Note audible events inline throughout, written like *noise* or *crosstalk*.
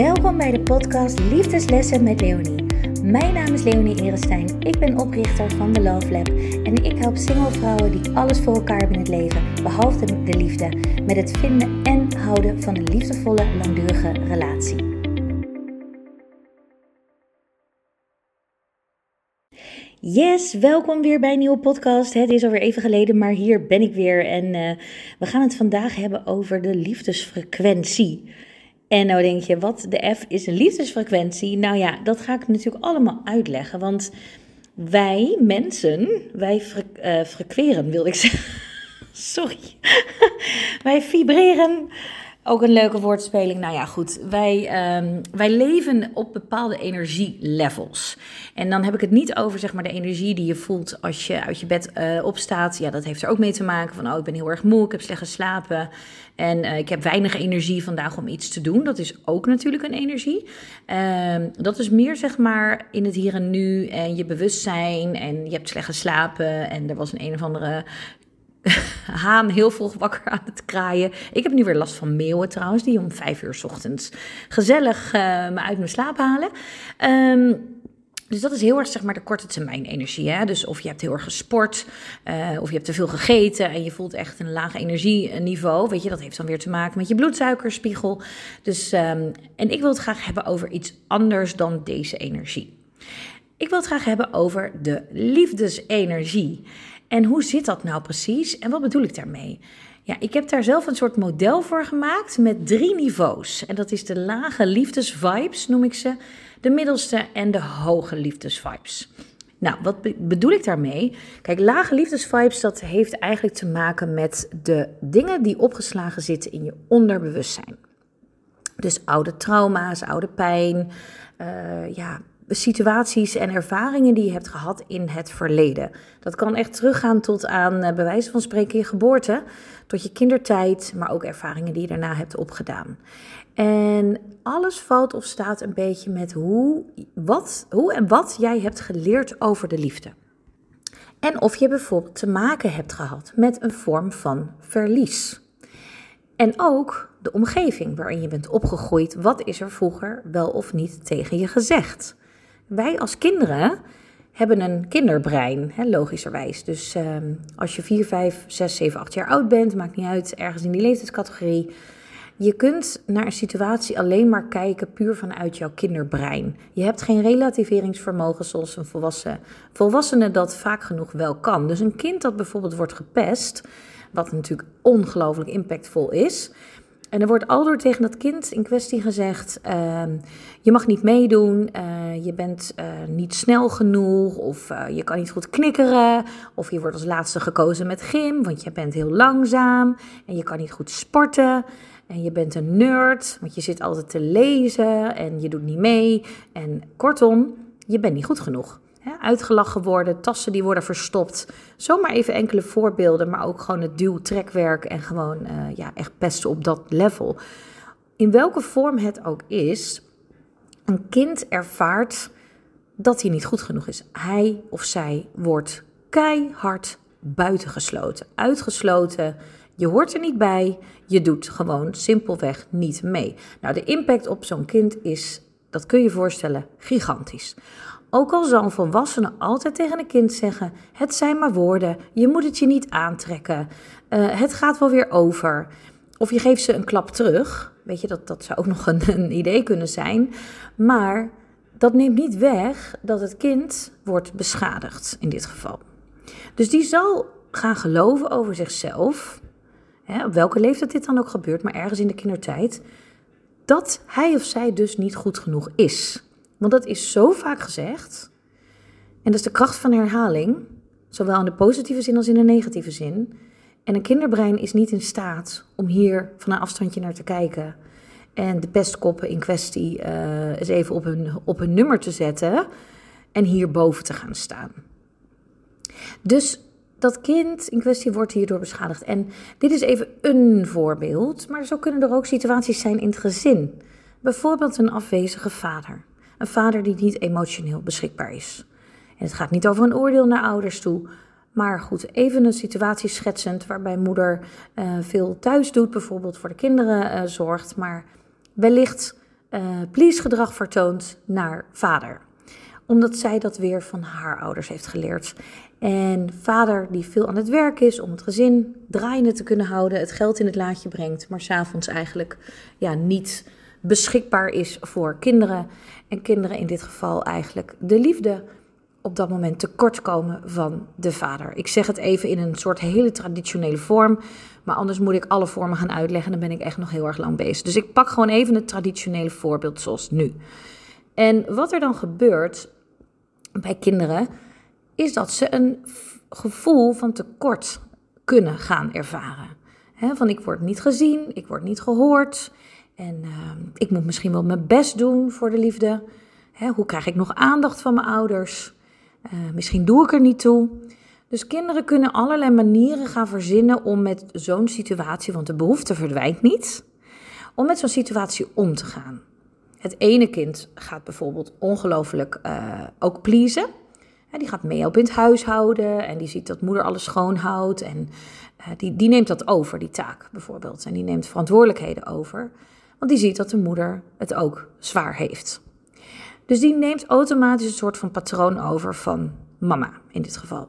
Welkom bij de podcast Liefdeslessen met Leonie. Mijn naam is Leonie Erestein. Ik ben oprichter van The Love Lab en ik help single vrouwen die alles voor elkaar hebben in het leven, behalve de liefde, met het vinden en houden van een liefdevolle, langdurige relatie. Yes, welkom weer bij een nieuwe podcast. Het is alweer even geleden, maar hier ben ik weer. En uh, we gaan het vandaag hebben over de liefdesfrequentie. En nou denk je, wat de F is een liefdesfrequentie? Nou ja, dat ga ik natuurlijk allemaal uitleggen. Want wij mensen, wij uh, frequeren, wil ik zeggen. *laughs* Sorry. *laughs* wij vibreren ook een leuke woordspeling. Nou ja, goed. Wij, um, wij leven op bepaalde energielevels. En dan heb ik het niet over zeg maar, de energie die je voelt als je uit je bed uh, opstaat. Ja, dat heeft er ook mee te maken van, oh, ik ben heel erg moe, ik heb slecht geslapen. En uh, ik heb weinig energie vandaag om iets te doen. Dat is ook natuurlijk een energie. Um, dat is meer zeg maar in het hier en nu en je bewustzijn. En je hebt slecht geslapen en er was een een of andere *laughs* haan heel vroeg wakker aan het kraaien. Ik heb nu weer last van meeuwen trouwens, die om vijf uur ochtends gezellig uh, me uit mijn slaap halen. Um, dus dat is heel erg zeg maar de korte termijn energie. Hè? Dus of je hebt heel erg gesport, uh, of je hebt te veel gegeten en je voelt echt een laag energieniveau. Weet je, dat heeft dan weer te maken met je bloedsuikerspiegel. Dus, um, en ik wil het graag hebben over iets anders dan deze energie. Ik wil het graag hebben over de liefdesenergie. En hoe zit dat nou precies en wat bedoel ik daarmee? Ja, ik heb daar zelf een soort model voor gemaakt met drie niveaus. En dat is de lage liefdesvibes, noem ik ze, de middelste en de hoge liefdesvibes. Nou, wat bedoel ik daarmee? Kijk, lage liefdesvibes, dat heeft eigenlijk te maken met de dingen die opgeslagen zitten in je onderbewustzijn. Dus oude trauma's, oude pijn, uh, ja, situaties en ervaringen die je hebt gehad in het verleden. Dat kan echt teruggaan tot aan, uh, bij wijze van spreken, je geboorte, tot je kindertijd, maar ook ervaringen die je daarna hebt opgedaan. En alles valt of staat een beetje met hoe, wat, hoe en wat jij hebt geleerd over de liefde. En of je bijvoorbeeld te maken hebt gehad met een vorm van verlies. En ook de omgeving waarin je bent opgegroeid. Wat is er vroeger wel of niet tegen je gezegd? Wij als kinderen hebben een kinderbrein, hè, logischerwijs. Dus um, als je 4, 5, 6, 7, 8 jaar oud bent, maakt niet uit, ergens in die leeftijdscategorie. Je kunt naar een situatie alleen maar kijken puur vanuit jouw kinderbrein. Je hebt geen relativeringsvermogen zoals een volwassen, volwassene dat vaak genoeg wel kan. Dus een kind dat bijvoorbeeld wordt gepest, wat natuurlijk ongelooflijk impactvol is, en er wordt aldoor tegen dat kind in kwestie gezegd: uh, je mag niet meedoen, uh, je bent uh, niet snel genoeg, of uh, je kan niet goed knikkeren, of je wordt als laatste gekozen met gym, want je bent heel langzaam en je kan niet goed sporten. En je bent een nerd, want je zit altijd te lezen en je doet niet mee. En kortom, je bent niet goed genoeg uitgelachen worden, tassen die worden verstopt. Zomaar even enkele voorbeelden, maar ook gewoon het duw-trekwerk en gewoon uh, ja, echt pesten op dat level. In welke vorm het ook is, een kind ervaart dat hij niet goed genoeg is. Hij of zij wordt keihard buitengesloten, uitgesloten. Je hoort er niet bij, je doet gewoon simpelweg niet mee. Nou, de impact op zo'n kind is, dat kun je voorstellen, gigantisch. Ook al zal een volwassene altijd tegen een kind zeggen: Het zijn maar woorden, je moet het je niet aantrekken, uh, het gaat wel weer over. Of je geeft ze een klap terug. Weet je, dat, dat zou ook *laughs* nog een, een idee kunnen zijn. Maar dat neemt niet weg dat het kind wordt beschadigd in dit geval. Dus die zal gaan geloven over zichzelf, hè, op welke leeftijd dit dan ook gebeurt, maar ergens in de kindertijd, dat hij of zij dus niet goed genoeg is. Want dat is zo vaak gezegd. En dat is de kracht van herhaling, zowel in de positieve zin als in de negatieve zin. En een kinderbrein is niet in staat om hier van een afstandje naar te kijken. En de pestkoppen in kwestie uh, eens even op hun, op hun nummer te zetten. En hierboven te gaan staan. Dus dat kind in kwestie wordt hierdoor beschadigd. En dit is even een voorbeeld, maar zo kunnen er ook situaties zijn in het gezin. Bijvoorbeeld een afwezige vader. Een vader die niet emotioneel beschikbaar is. En het gaat niet over een oordeel naar ouders toe. Maar goed, even een situatie schetsend waarbij moeder uh, veel thuis doet, bijvoorbeeld voor de kinderen uh, zorgt, maar wellicht uh, please gedrag vertoont naar vader. Omdat zij dat weer van haar ouders heeft geleerd. En vader die veel aan het werk is om het gezin draaiende te kunnen houden, het geld in het laadje brengt, maar s'avonds eigenlijk ja, niet beschikbaar is voor kinderen. En kinderen in dit geval eigenlijk de liefde op dat moment tekortkomen van de vader. Ik zeg het even in een soort hele traditionele vorm, maar anders moet ik alle vormen gaan uitleggen. Dan ben ik echt nog heel erg lang bezig. Dus ik pak gewoon even het traditionele voorbeeld zoals nu. En wat er dan gebeurt bij kinderen, is dat ze een gevoel van tekort kunnen gaan ervaren. van ik word niet gezien, ik word niet gehoord en uh, ik moet misschien wel mijn best doen voor de liefde. hoe krijg ik nog aandacht van mijn ouders? Uh, misschien doe ik er niet toe. Dus kinderen kunnen allerlei manieren gaan verzinnen om met zo'n situatie, want de behoefte verdwijnt niet, om met zo'n situatie om te gaan. Het ene kind gaat bijvoorbeeld ongelooflijk uh, ook pleasen. die gaat mee op in het huishouden en die ziet dat moeder alles schoonhoudt. En uh, die, die neemt dat over, die taak bijvoorbeeld. En die neemt verantwoordelijkheden over, want die ziet dat de moeder het ook zwaar heeft. Dus die neemt automatisch een soort van patroon over van mama in dit geval.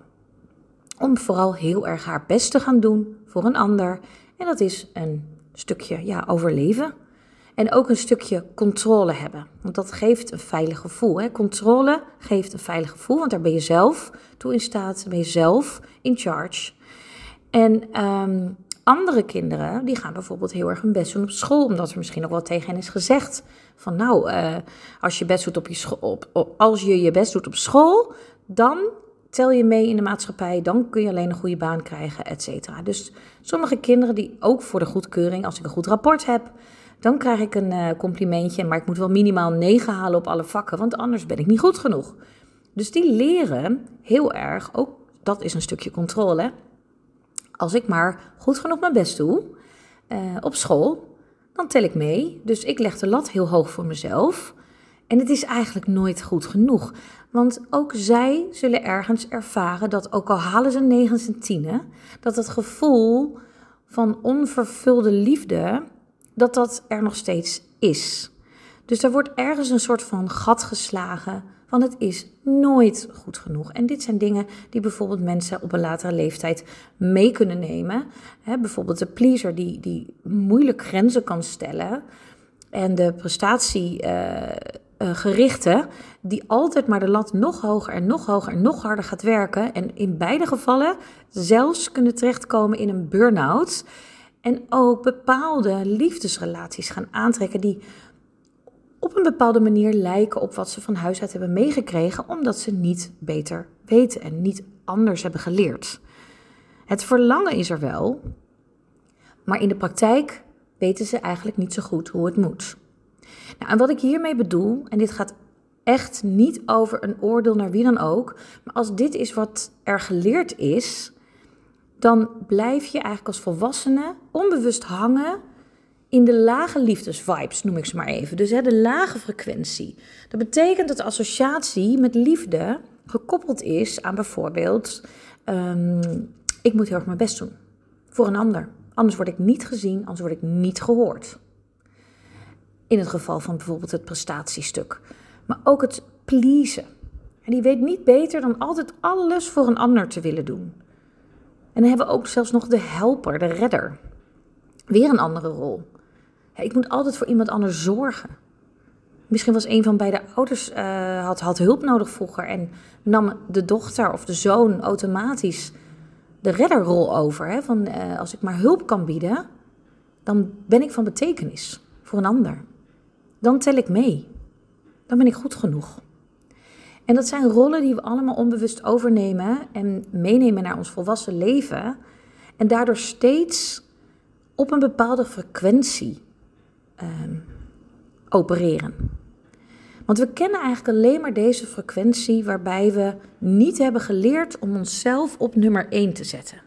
Om vooral heel erg haar best te gaan doen voor een ander. En dat is een stukje ja, overleven. En ook een stukje controle hebben. Want dat geeft een veilig gevoel. Hè? Controle geeft een veilig gevoel, want daar ben je zelf toe in staat. Ben je zelf in charge. En um, andere kinderen, die gaan bijvoorbeeld heel erg hun best doen op school, omdat er misschien nog wel tegen hen is gezegd van nou, uh, als je best doet op je school, op, als je je best doet op school, dan tel je mee in de maatschappij, dan kun je alleen een goede baan krijgen, et cetera. Dus sommige kinderen die ook voor de goedkeuring, als ik een goed rapport heb, dan krijg ik een uh, complimentje, maar ik moet wel minimaal 9 halen op alle vakken, want anders ben ik niet goed genoeg. Dus die leren heel erg, ook dat is een stukje controle, als ik maar goed genoeg mijn best doe uh, op school, dan tel ik mee. Dus ik leg de lat heel hoog voor mezelf. En het is eigenlijk nooit goed genoeg. Want ook zij zullen ergens ervaren dat ook al halen ze negens en tienen, dat het gevoel van onvervulde liefde, dat dat er nog steeds is. Dus er wordt ergens een soort van gat geslagen want het is nooit goed genoeg. En dit zijn dingen die bijvoorbeeld mensen op een latere leeftijd mee kunnen nemen. bijvoorbeeld de pleaser die, die moeilijk grenzen kan stellen. En de prestatiegerichte, uh, uh, die altijd maar de lat nog hoger en nog hoger en nog harder gaat werken. En in beide gevallen zelfs kunnen terechtkomen in een burn-out. En ook bepaalde liefdesrelaties gaan aantrekken die op een bepaalde manier lijken op wat ze van huis uit hebben meegekregen, omdat ze niet beter weten en niet anders hebben geleerd. Het verlangen is er wel, maar in de praktijk weten ze eigenlijk niet zo goed hoe het moet. Nou, en wat ik hiermee bedoel, en dit gaat echt niet over een oordeel naar wie dan ook, maar als dit is wat er geleerd is, dan blijf je eigenlijk als volwassene onbewust hangen in de lage liefdesvibes, noem ik ze maar even. Dus hè, de lage frequentie. Dat betekent dat de associatie met liefde gekoppeld is aan bijvoorbeeld: um, ik moet heel erg mijn best doen voor een ander. Anders word ik niet gezien, anders word ik niet gehoord. In het geval van bijvoorbeeld het prestatiestuk. Maar ook het pleasen. En die weet niet beter dan altijd alles voor een ander te willen doen. En dan hebben we ook zelfs nog de helper, de redder. Weer een andere rol ik moet altijd voor iemand anders zorgen. Misschien was een van beide ouders uh, had, had hulp nodig vroeger en nam de dochter of de zoon automatisch de redderrol over. Hè? Van uh, als ik maar hulp kan bieden, dan ben ik van betekenis voor een ander. Dan tel ik mee. Dan ben ik goed genoeg. En dat zijn rollen die we allemaal onbewust overnemen en meenemen naar ons volwassen leven. En daardoor steeds op een bepaalde frequentie Ehm, opereren. Want we kennen eigenlijk alleen maar deze frequentie waarbij we niet hebben geleerd om onszelf op nummer 1 te zetten.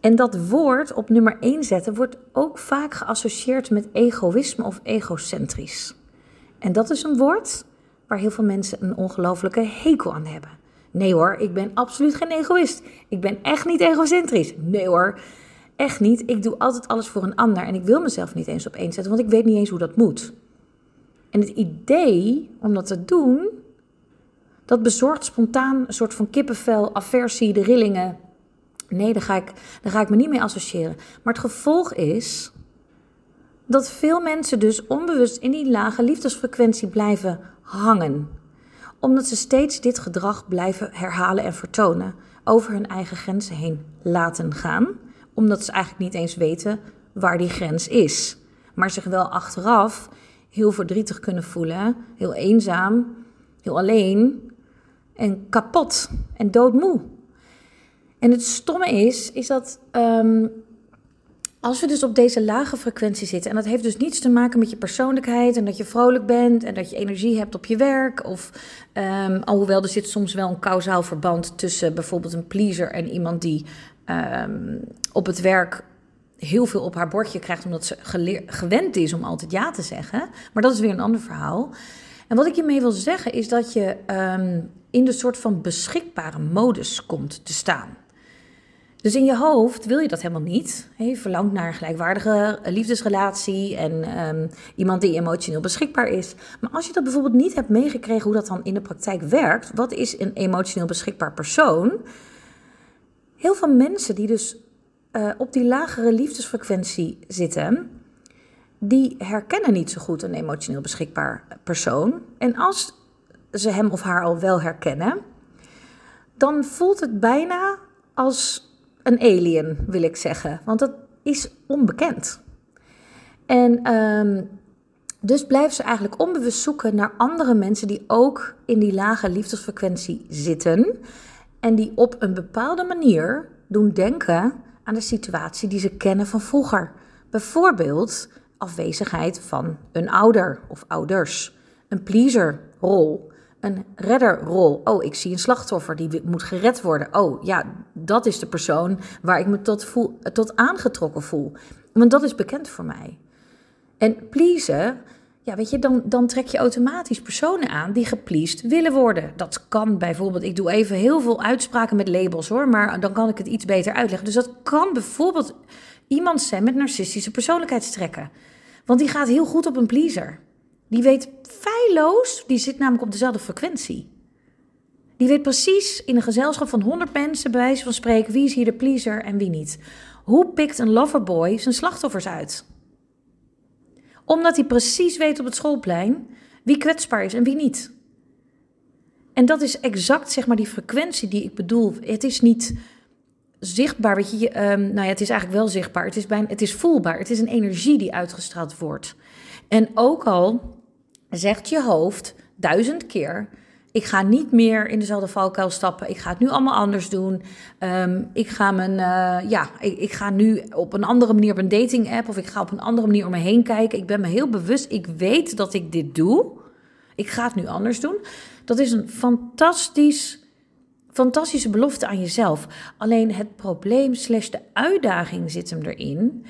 En dat woord op nummer 1 zetten wordt ook vaak geassocieerd met egoïsme of egocentrisch. En dat is een woord waar heel veel mensen een ongelofelijke hekel aan hebben. Nee hoor, ik ben absoluut geen egoïst. Ik ben echt niet egocentrisch. Nee hoor, Echt niet. Ik doe altijd alles voor een ander en ik wil mezelf niet eens op één zetten, want ik weet niet eens hoe dat moet. En het idee om dat te doen, dat bezorgt spontaan een soort van kippenvel, aversie, de rillingen. Nee, daar ga, ik, daar ga ik me niet mee associëren. Maar het gevolg is dat veel mensen dus onbewust in die lage liefdesfrequentie blijven hangen. Omdat ze steeds dit gedrag blijven herhalen en vertonen. Over hun eigen grenzen heen laten gaan. Omdat ze eigenlijk niet eens weten waar die grens is. Maar zich wel achteraf heel verdrietig kunnen voelen. Heel eenzaam. Heel alleen. En kapot. En doodmoe. En het stomme is, is dat ehm, als we dus op deze lage frequentie zitten, en dat heeft dus niets te maken met je persoonlijkheid en dat je vrolijk bent en dat je energie hebt op je werk, of um, alhoewel er zit soms wel een kausaal verband tussen bijvoorbeeld een pleaser en iemand die um, op het werk heel veel op haar bordje krijgt omdat ze gewend is om altijd ja te zeggen. Maar dat is weer een ander verhaal. En wat ik hiermee wil zeggen is dat je um, in de soort van beschikbare modus komt te staan. Dus in je hoofd wil je dat helemaal niet. Je verlangt naar een gelijkwaardige liefdesrelatie en um, iemand die emotioneel beschikbaar is. Maar als je dat bijvoorbeeld niet hebt meegekregen hoe dat dan in de praktijk werkt, wat is een emotioneel beschikbaar persoon? Heel veel mensen die dus uh, op die lagere liefdesfrequentie zitten, die herkennen niet zo goed een emotioneel beschikbaar persoon. En als ze hem of haar al wel herkennen, dan voelt het bijna als een alien, wil ik zeggen. Want dat is onbekend. En um, dus blijven ze eigenlijk onbewust zoeken naar andere mensen die ook in die lage liefdesfrequentie zitten. En die op een bepaalde manier doen denken aan de situatie die ze kennen van vroeger. Bijvoorbeeld afwezigheid van een ouder of ouders, een pleaserrol, een redderrol. Oh, ik zie een slachtoffer die moet gered worden. Oh, ja, dat is de persoon waar ik me tot, voel, tot aangetrokken voel. Want dat is bekend voor mij. En pleasen, ja, weet je, dan, dan trek je automatisch personen aan die gepleased willen worden. Dat kan bijvoorbeeld, ik doe even heel veel uitspraken met labels hoor, maar dan kan ik het iets beter uitleggen. Dus dat kan bijvoorbeeld iemand zijn met narcistische persoonlijkheidstrekken. Want die gaat heel goed op een pleaser. Die weet feilloos, die zit namelijk op dezelfde frequentie. Die weet precies in een gezelschap van 100 mensen, bij wijze van spreken, wie is hier de pleaser en wie niet. Hoe pikt een loverboy zijn slachtoffers uit? Omdat hij precies weet op het schoolplein wie kwetsbaar is en wie niet. En dat is exact zeg maar die frequentie die ik bedoel. Het is niet zichtbaar, weet je, um, nou ja, het is eigenlijk wel zichtbaar. Het is, bijna, het is voelbaar. Het is een energie die uitgestraald wordt. En ook al zegt je hoofd duizend keer: ik ga niet meer in dezelfde valkuil stappen. Ik ga het nu allemaal anders doen. Um, ik ga mijn, uh, ja, ik, ik, ga nu op een andere manier op een dating app of ik ga op een andere manier om me heen kijken. Ik ben me heel bewust. Ik weet dat ik dit doe. Ik ga het nu anders doen. Dat is een fantastisch, fantastische belofte aan jezelf. Alleen het probleem slash de uitdaging zit hem erin,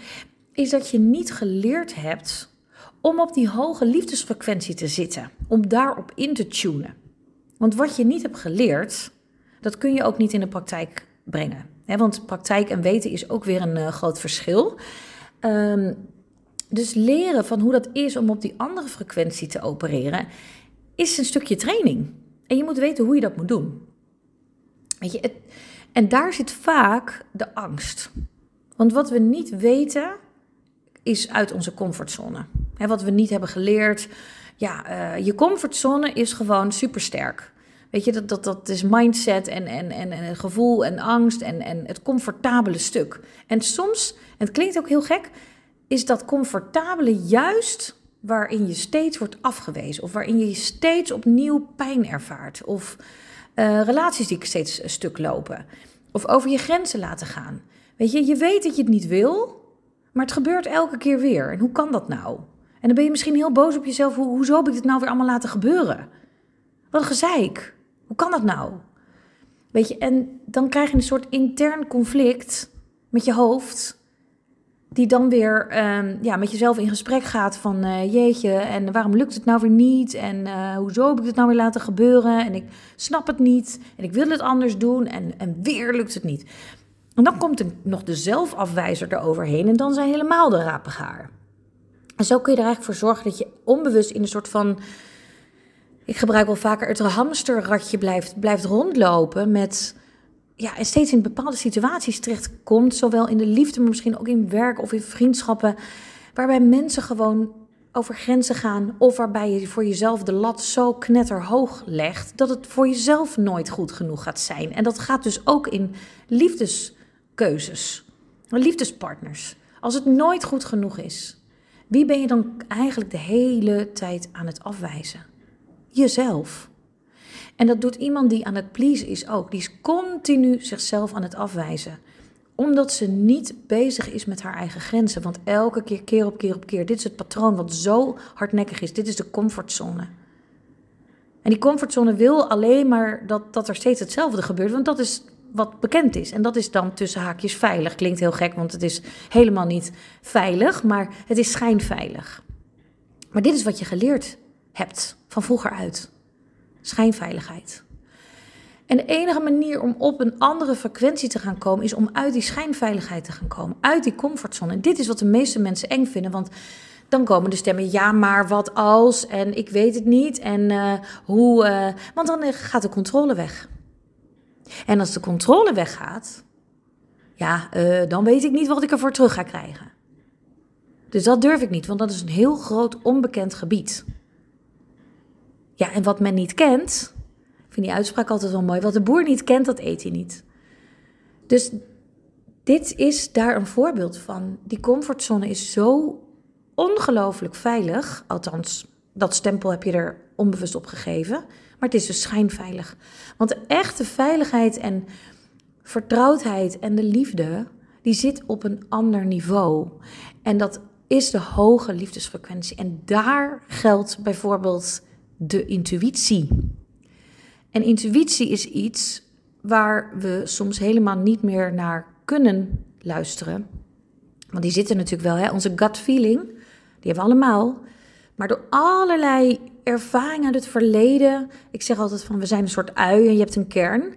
is dat je niet geleerd hebt om op die hoge liefdesfrequentie te zitten, om daarop in te tunen. Want wat je niet hebt geleerd, dat kun je ook niet in de praktijk brengen. want praktijk en weten is ook weer een uh, groot verschil. Um, dus leren van hoe dat is om op die andere frequentie te opereren, is een stukje training. En je moet weten hoe je dat moet doen. Weet je, het, en daar zit vaak de angst. Want wat we niet weten, is uit onze comfortzone. Hè, wat we niet hebben geleerd. Ja, uh, je comfortzone is gewoon supersterk. Weet je, dat, dat, dat is mindset en, en, en, en gevoel en angst en, en het comfortabele stuk. En soms, en het klinkt ook heel gek, is dat comfortabele juist waarin je steeds wordt afgewezen. Of waarin je steeds opnieuw pijn ervaart. Of uh, relaties die steeds een stuk lopen. Of over je grenzen laten gaan. Weet je, je weet dat je het niet wil, maar het gebeurt elke keer weer. En hoe kan dat nou? En dan ben je misschien heel boos op jezelf. Hoe, hoezo heb ik dit nou weer allemaal laten gebeuren? Wat een gezeik. Hoe kan dat nou? Weet je, en dan krijg je een soort intern conflict met je hoofd. Die dan weer um, ja, met jezelf in gesprek gaat van uh, jeetje, en waarom lukt het nou weer niet? En uh, hoezo heb ik het nou weer laten gebeuren? En ik snap het niet. En ik wil het anders doen. En, en weer lukt het niet. En dan komt er nog de zelfafwijzer eroverheen. En dan zijn helemaal de rapengaar. En zo kun je er eigenlijk voor zorgen dat je onbewust in een soort van. Ik gebruik wel vaker het hamsterradje blijft, blijft rondlopen met. Ja, en steeds in bepaalde situaties terechtkomt, zowel in de liefde, maar misschien ook in werk of in vriendschappen, waarbij mensen gewoon over grenzen gaan of waarbij je voor jezelf de lat zo knetterhoog legt dat het voor jezelf nooit goed genoeg gaat zijn. En dat gaat dus ook in liefdeskeuzes, liefdespartners. Als het nooit goed genoeg is, wie ben je dan eigenlijk de hele tijd aan het afwijzen? Jezelf. En dat doet iemand die aan het please is ook. Die is continu zichzelf aan het afwijzen omdat ze niet bezig is met haar eigen grenzen. Want elke keer, keer op keer op keer, dit is het patroon wat zo hardnekkig is. Dit is de comfortzone. En die comfortzone wil alleen maar dat, dat er steeds hetzelfde gebeurt. Want dat is wat bekend is. En dat is dan tussen haakjes veilig. Klinkt heel gek, want het is helemaal niet veilig, maar het is schijnveilig. Maar dit is wat je geleerd hebt van vroeger uit. Schijnveiligheid. En de enige manier om op een andere frequentie te gaan komen, is om uit die schijnveiligheid te gaan komen, uit die comfortzone. En dit is wat de meeste mensen eng vinden, want dan komen de stemmen, ja, maar wat als, en ik weet het niet, en uh, hoe, uh, want dan gaat de controle weg. En als de controle weggaat, ja, uh, dan weet ik niet wat ik ervoor terug ga krijgen. Dus dat durf ik niet, want dat is een heel groot onbekend gebied. Ja, en wat men niet kent, vind die uitspraak altijd wel mooi. Wat de boer niet kent, dat eet hij niet. Dus dit is daar een voorbeeld van. Die comfortzone is zo ongelooflijk veilig. Althans, dat stempel heb je er onbewust op gegeven. Maar het is dus schijnveilig. Want de echte veiligheid en vertrouwdheid en de liefde, die zit op een ander niveau. En dat is de hoge liefdesfrequentie. En daar geldt bijvoorbeeld de intuïtie. En intuïtie is iets waar we soms helemaal niet meer naar kunnen luisteren. Want die zitten natuurlijk wel, hè? onze gut feeling, die hebben we allemaal. Maar door allerlei ervaringen uit het verleden, ik zeg altijd van we zijn een soort ui en je hebt een kern.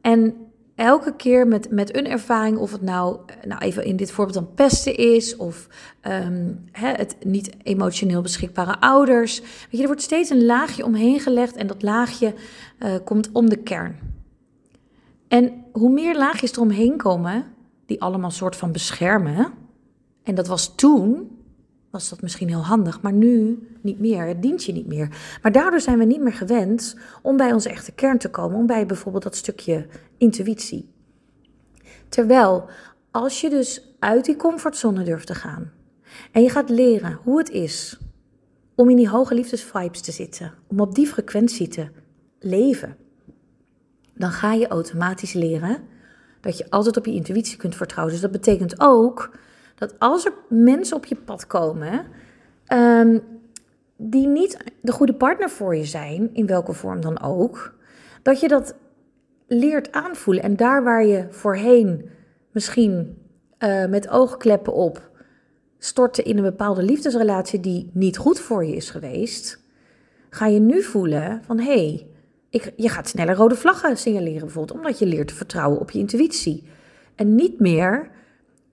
En elke keer met, met een ervaring, of het nou, nou even in dit voorbeeld dan pesten is, of um, het niet emotioneel beschikbare ouders. Weet je, er wordt steeds een laagje omheen gelegd en dat laagje uh, komt om de kern. En hoe meer laagjes er omheen komen, die allemaal soort van beschermen, en dat was toen, was dat misschien heel handig, maar nu niet meer. Het dient je niet meer. Maar daardoor zijn we niet meer gewend om bij onze echte kern te komen, om bij bijvoorbeeld dat stukje intuïtie. Terwijl als je dus uit die comfortzone durft te gaan en je gaat leren hoe het is om in die hoge liefdesvibes te zitten, om op die frequentie te leven, dan ga je automatisch leren dat je altijd op je intuïtie kunt vertrouwen. Dus dat betekent ook dat als er mensen op je pad komen um, die niet de goede partner voor je zijn, in welke vorm dan ook, dat je dat leert aanvoelen. En daar waar je voorheen misschien uh, met oogkleppen op stortte in een bepaalde liefdesrelatie die niet goed voor je is geweest, ga je nu voelen van hé, hey, ik, je gaat sneller rode vlaggen signaleren bijvoorbeeld, omdat je leert te vertrouwen op je intuïtie. En niet meer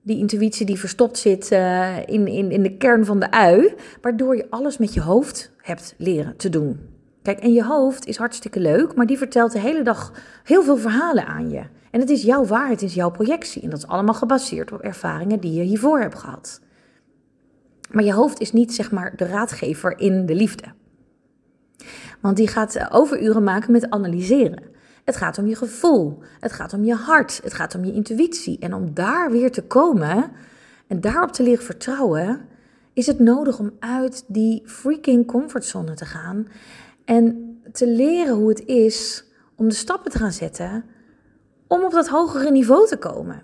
die intuïtie die verstopt zit uh, in, in, in de kern van de ui, waardoor je alles met je hoofd hebt leren te doen. Kijk, en je hoofd is hartstikke leuk, maar die vertelt de hele dag heel veel verhalen aan je. En het is jouw waarheid, het is jouw projectie. En dat is allemaal gebaseerd op ervaringen die je hiervoor hebt gehad. Maar je hoofd is niet zeg maar de raadgever in de liefde. Want die gaat eh, overuren maken met analyseren. Het gaat om je gevoel. Het gaat om je hart. Het gaat om je intuïtie. En om daar weer te komen en daarop te leren vertrouwen, is het nodig om uit die freaking comfortzone te gaan en te leren hoe het is om de stappen te gaan zetten om op dat hogere niveau te komen.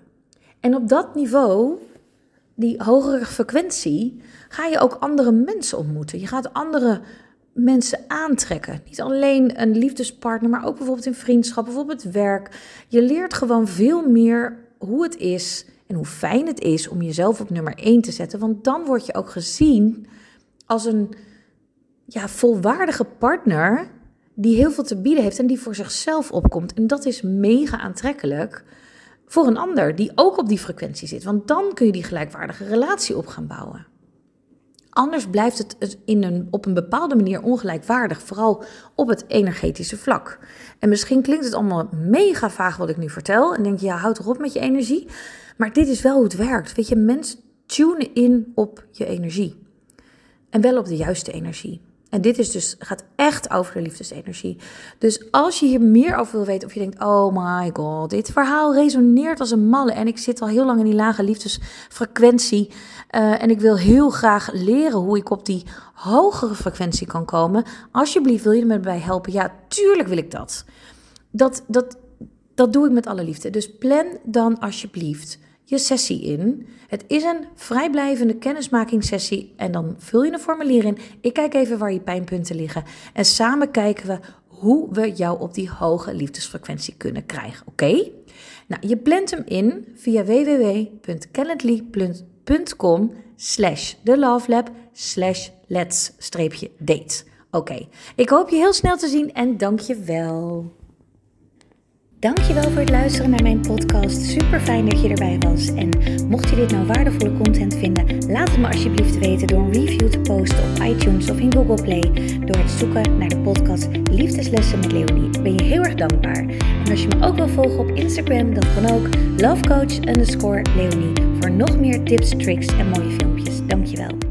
En op dat niveau, die hogere frequentie, ga je ook andere mensen ontmoeten. Je gaat andere mensen aantrekken. Niet alleen een liefdespartner, maar ook bijvoorbeeld in vriendschap, bijvoorbeeld werk. Je leert gewoon veel meer hoe het is en hoe fijn het is om jezelf op nummer 1 te zetten. Want dan word je ook gezien als een ja, volwaardige partner die heel veel te bieden heeft en die voor zichzelf opkomt. En dat is mega aantrekkelijk voor een ander die ook op die frequentie zit. Want dan kun je die gelijkwaardige relatie op gaan bouwen. Anders blijft het in een, op een bepaalde manier ongelijkwaardig, vooral op het energetische vlak. En misschien klinkt het allemaal mega vaag wat ik nu vertel. En denk je, ja, houd toch op met je energie. Maar dit is wel hoe het werkt. Weet je, mensen tunen in op je energie. En wel op de juiste energie. En dit is dus, gaat echt over de liefdesenergie. Dus als je hier meer over wil weten, of je denkt: oh my god, dit verhaal resoneert als een malle. En ik zit al heel lang in die lage liefdesfrequentie. Uh, en ik wil heel graag leren hoe ik op die hogere frequentie kan komen. Alsjeblieft, wil je me bij helpen? Ja, tuurlijk wil ik dat. Dat, dat, dat doe ik met alle liefde. Dus plan dan alsjeblieft je sessie in. Het is een vrijblijvende kennismakingssessie en dan vul je een formulier in. Ik kijk even waar je pijnpunten liggen en samen kijken we hoe we jou op die hoge liefdesfrequentie kunnen krijgen. Oké? Nou, je plant hem in via www.calendly.com slash the slash let's date. Oké, ik hoop je heel snel te zien en dank je wel. Dankjewel voor het luisteren naar mijn podcast. Super fijn dat je erbij was. En mocht je dit nou waardevolle content vinden, laat het me alsjeblieft weten door een review te posten op iTunes of in Google Play. Door het zoeken naar de podcast Liefdeslessen met Leonie. Ben je heel erg dankbaar. En als je me ook wil volgen op Instagram, dan kan ook lovecoach underscore Leonie. Voor nog meer tips, tricks en mooie filmpjes. Dankjewel.